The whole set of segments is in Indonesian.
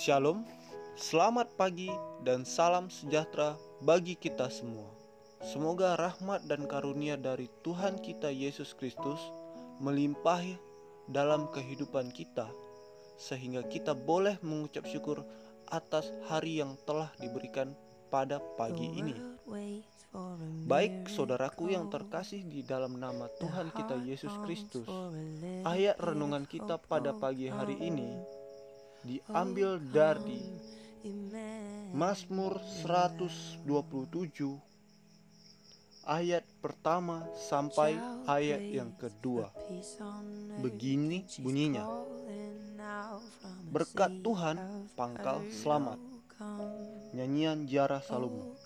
Shalom, selamat pagi dan salam sejahtera bagi kita semua. Semoga rahmat dan karunia dari Tuhan kita Yesus Kristus melimpahi dalam kehidupan kita, sehingga kita boleh mengucap syukur atas hari yang telah diberikan pada pagi ini. Baik saudaraku yang terkasih di dalam nama Tuhan kita Yesus Kristus, ayat renungan kita pada pagi hari ini diambil dari Mazmur 127 ayat pertama sampai ayat yang kedua. Begini bunyinya. Berkat Tuhan pangkal selamat. Nyanyian Jara Salomo.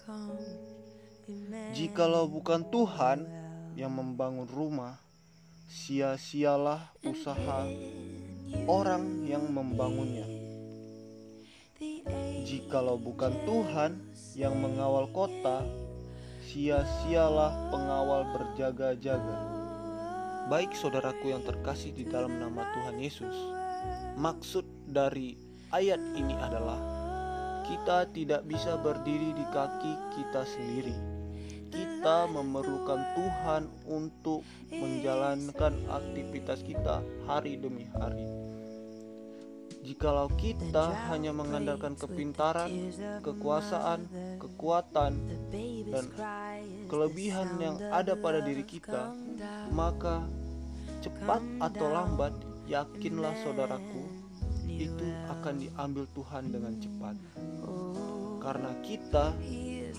Jikalau bukan Tuhan yang membangun rumah, sia-sialah usaha orang yang membangunnya. Jikalau bukan Tuhan yang mengawal kota, sia-sialah pengawal berjaga-jaga. Baik saudaraku yang terkasih di dalam nama Tuhan Yesus, maksud dari ayat ini adalah kita tidak bisa berdiri di kaki kita sendiri kita memerlukan Tuhan untuk menjalankan aktivitas kita hari demi hari. Jikalau kita hanya mengandalkan kepintaran, kekuasaan, kekuatan, dan kelebihan yang ada pada diri kita, maka cepat atau lambat, yakinlah saudaraku, itu akan diambil Tuhan dengan cepat. Karena kita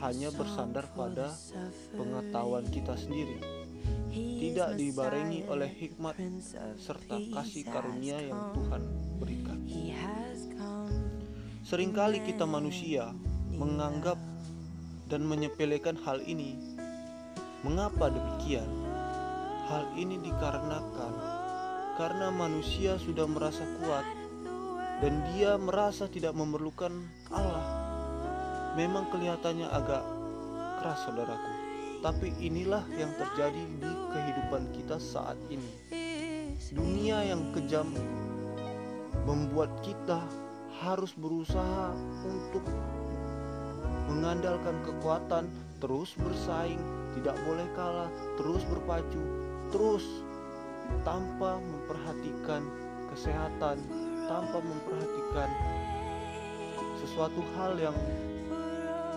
hanya bersandar pada pengetahuan kita sendiri, tidak dibarengi oleh hikmat serta kasih karunia yang Tuhan berikan. Seringkali kita manusia menganggap dan menyepelekan hal ini. Mengapa demikian? Hal ini dikarenakan karena manusia sudah merasa kuat dan dia merasa tidak memerlukan Allah Memang kelihatannya agak keras saudaraku. Tapi inilah yang terjadi di kehidupan kita saat ini. Dunia yang kejam membuat kita harus berusaha untuk mengandalkan kekuatan Terus bersaing, tidak boleh kalah, terus berpacu Terus tanpa memperhatikan kesehatan Tanpa memperhatikan sesuatu hal yang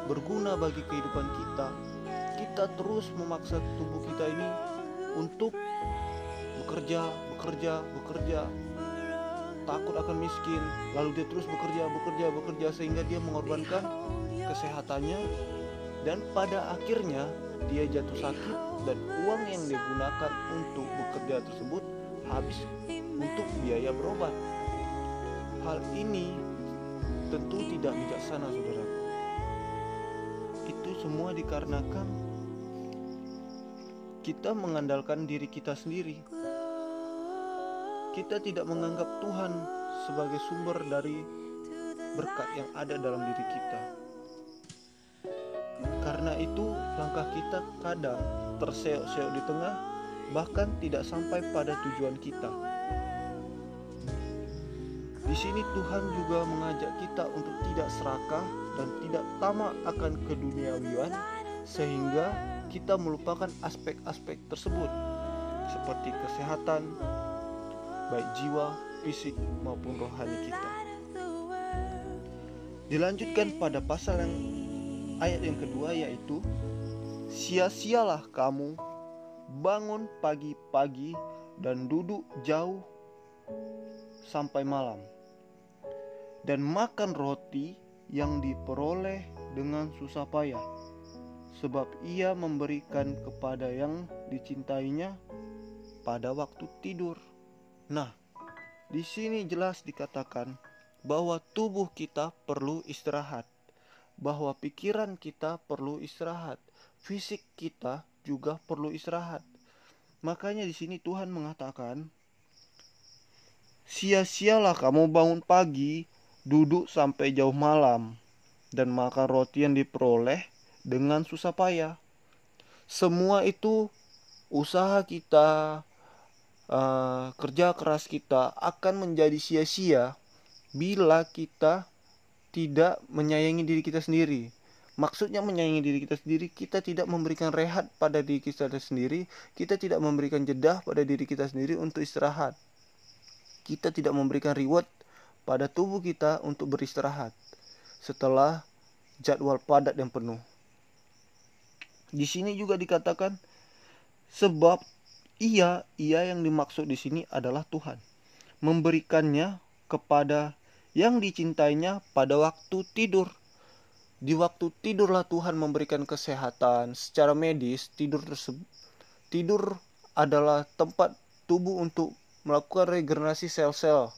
berguna bagi kehidupan kita, kita terus memaksa tubuh kita ini untuk bekerja, bekerja, bekerja. Takut akan miskin, lalu dia terus bekerja, bekerja, bekerja sehingga dia mengorbankan kesehatannya dan pada akhirnya dia jatuh sakit dan uang yang digunakan untuk bekerja tersebut habis untuk biaya berobat. Hal ini tentu tidak bijaksana, semua dikarenakan kita mengandalkan diri kita sendiri. Kita tidak menganggap Tuhan sebagai sumber dari berkat yang ada dalam diri kita. Karena itu, langkah kita kadang terseok-seok di tengah, bahkan tidak sampai pada tujuan kita. Di sini Tuhan juga mengajak kita untuk tidak serakah dan tidak tamak akan keduniawian sehingga kita melupakan aspek-aspek tersebut seperti kesehatan baik jiwa, fisik maupun rohani kita. Dilanjutkan pada pasal yang ayat yang kedua yaitu sia-sialah kamu bangun pagi-pagi dan duduk jauh sampai malam dan makan roti yang diperoleh dengan susah payah, sebab ia memberikan kepada yang dicintainya pada waktu tidur. Nah, di sini jelas dikatakan bahwa tubuh kita perlu istirahat, bahwa pikiran kita perlu istirahat, fisik kita juga perlu istirahat. Makanya di sini Tuhan mengatakan, "Sia-sialah kamu bangun pagi duduk sampai jauh malam, dan makan roti yang diperoleh dengan susah payah. Semua itu usaha kita, uh, kerja keras kita akan menjadi sia-sia bila kita tidak menyayangi diri kita sendiri. Maksudnya menyayangi diri kita sendiri, kita tidak memberikan rehat pada diri kita sendiri, kita tidak memberikan jeda pada diri kita sendiri untuk istirahat. Kita tidak memberikan reward pada tubuh kita untuk beristirahat setelah jadwal padat yang penuh. Di sini juga dikatakan sebab ia ia yang dimaksud di sini adalah Tuhan. Memberikannya kepada yang dicintainya pada waktu tidur. Di waktu tidurlah Tuhan memberikan kesehatan. Secara medis tidur tersebut tidur adalah tempat tubuh untuk melakukan regenerasi sel-sel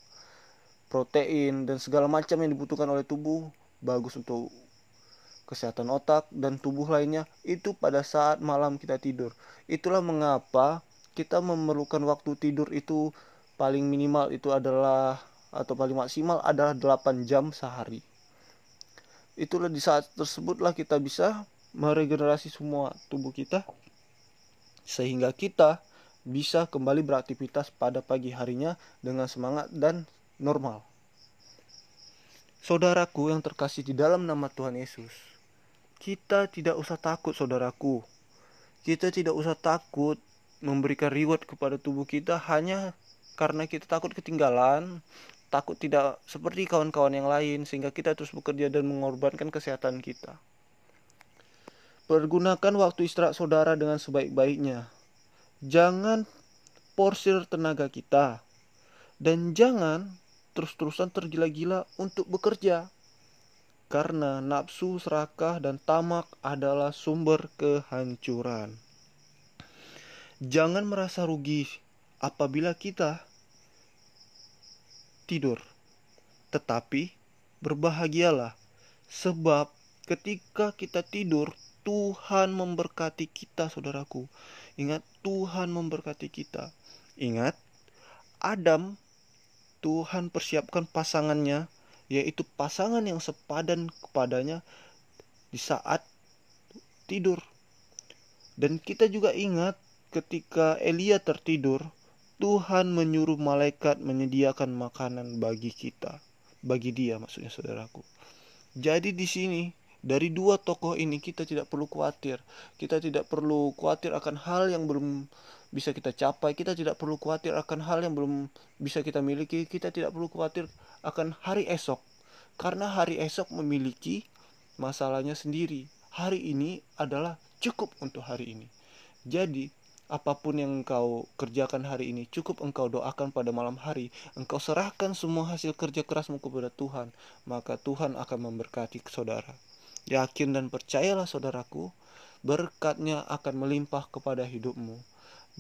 protein dan segala macam yang dibutuhkan oleh tubuh bagus untuk kesehatan otak dan tubuh lainnya itu pada saat malam kita tidur. Itulah mengapa kita memerlukan waktu tidur itu paling minimal itu adalah atau paling maksimal adalah 8 jam sehari. Itulah di saat tersebutlah kita bisa meregenerasi semua tubuh kita sehingga kita bisa kembali beraktivitas pada pagi harinya dengan semangat dan normal. Saudaraku yang terkasih di dalam nama Tuhan Yesus, kita tidak usah takut saudaraku. Kita tidak usah takut memberikan reward kepada tubuh kita hanya karena kita takut ketinggalan takut tidak seperti kawan-kawan yang lain sehingga kita terus bekerja dan mengorbankan kesehatan kita. Pergunakan waktu istirahat saudara dengan sebaik-baiknya. Jangan porsir tenaga kita dan jangan terus-terusan tergila-gila untuk bekerja. Karena nafsu, serakah, dan tamak adalah sumber kehancuran. Jangan merasa rugi apabila kita tidur. Tetapi berbahagialah, sebab ketika kita tidur, Tuhan memberkati kita, saudaraku. Ingat, Tuhan memberkati kita. Ingat, Adam, Tuhan persiapkan pasangannya, yaitu pasangan yang sepadan kepadanya di saat tidur. Dan kita juga ingat ketika Elia tertidur, Tuhan menyuruh malaikat menyediakan makanan bagi kita, bagi dia maksudnya saudaraku. Jadi di sini dari dua tokoh ini kita tidak perlu khawatir. Kita tidak perlu khawatir akan hal yang belum bisa kita capai. Kita tidak perlu khawatir akan hal yang belum bisa kita miliki. Kita tidak perlu khawatir akan hari esok. Karena hari esok memiliki masalahnya sendiri. Hari ini adalah cukup untuk hari ini. Jadi, apa pun yang engkau kerjakan hari ini, cukup engkau doakan pada malam hari, engkau serahkan semua hasil kerja kerasmu kepada Tuhan, maka Tuhan akan memberkati saudara. Yakin dan percayalah saudaraku, berkatnya akan melimpah kepada hidupmu.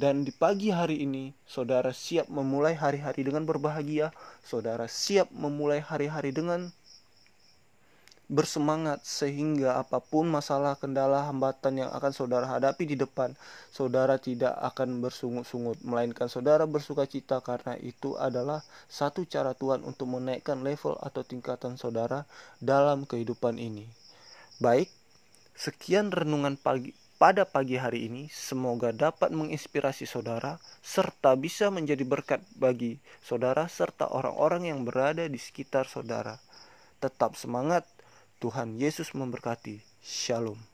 Dan di pagi hari ini, saudara siap memulai hari-hari dengan berbahagia, saudara siap memulai hari-hari dengan bersemangat sehingga apa pun masalah, kendala, hambatan yang akan saudara hadapi di depan, saudara tidak akan bersungut-sungut, melainkan saudara bersuka cita karena itu adalah satu cara Tuhan untuk menaikkan level atau tingkatan saudara dalam kehidupan ini. Baik, sekian renungan pagi pada pagi hari ini, semoga dapat menginspirasi saudara serta bisa menjadi berkat bagi saudara serta orang-orang yang berada di sekitar saudara. Tetap semangat Tuhan Yesus memberkati. Shalom.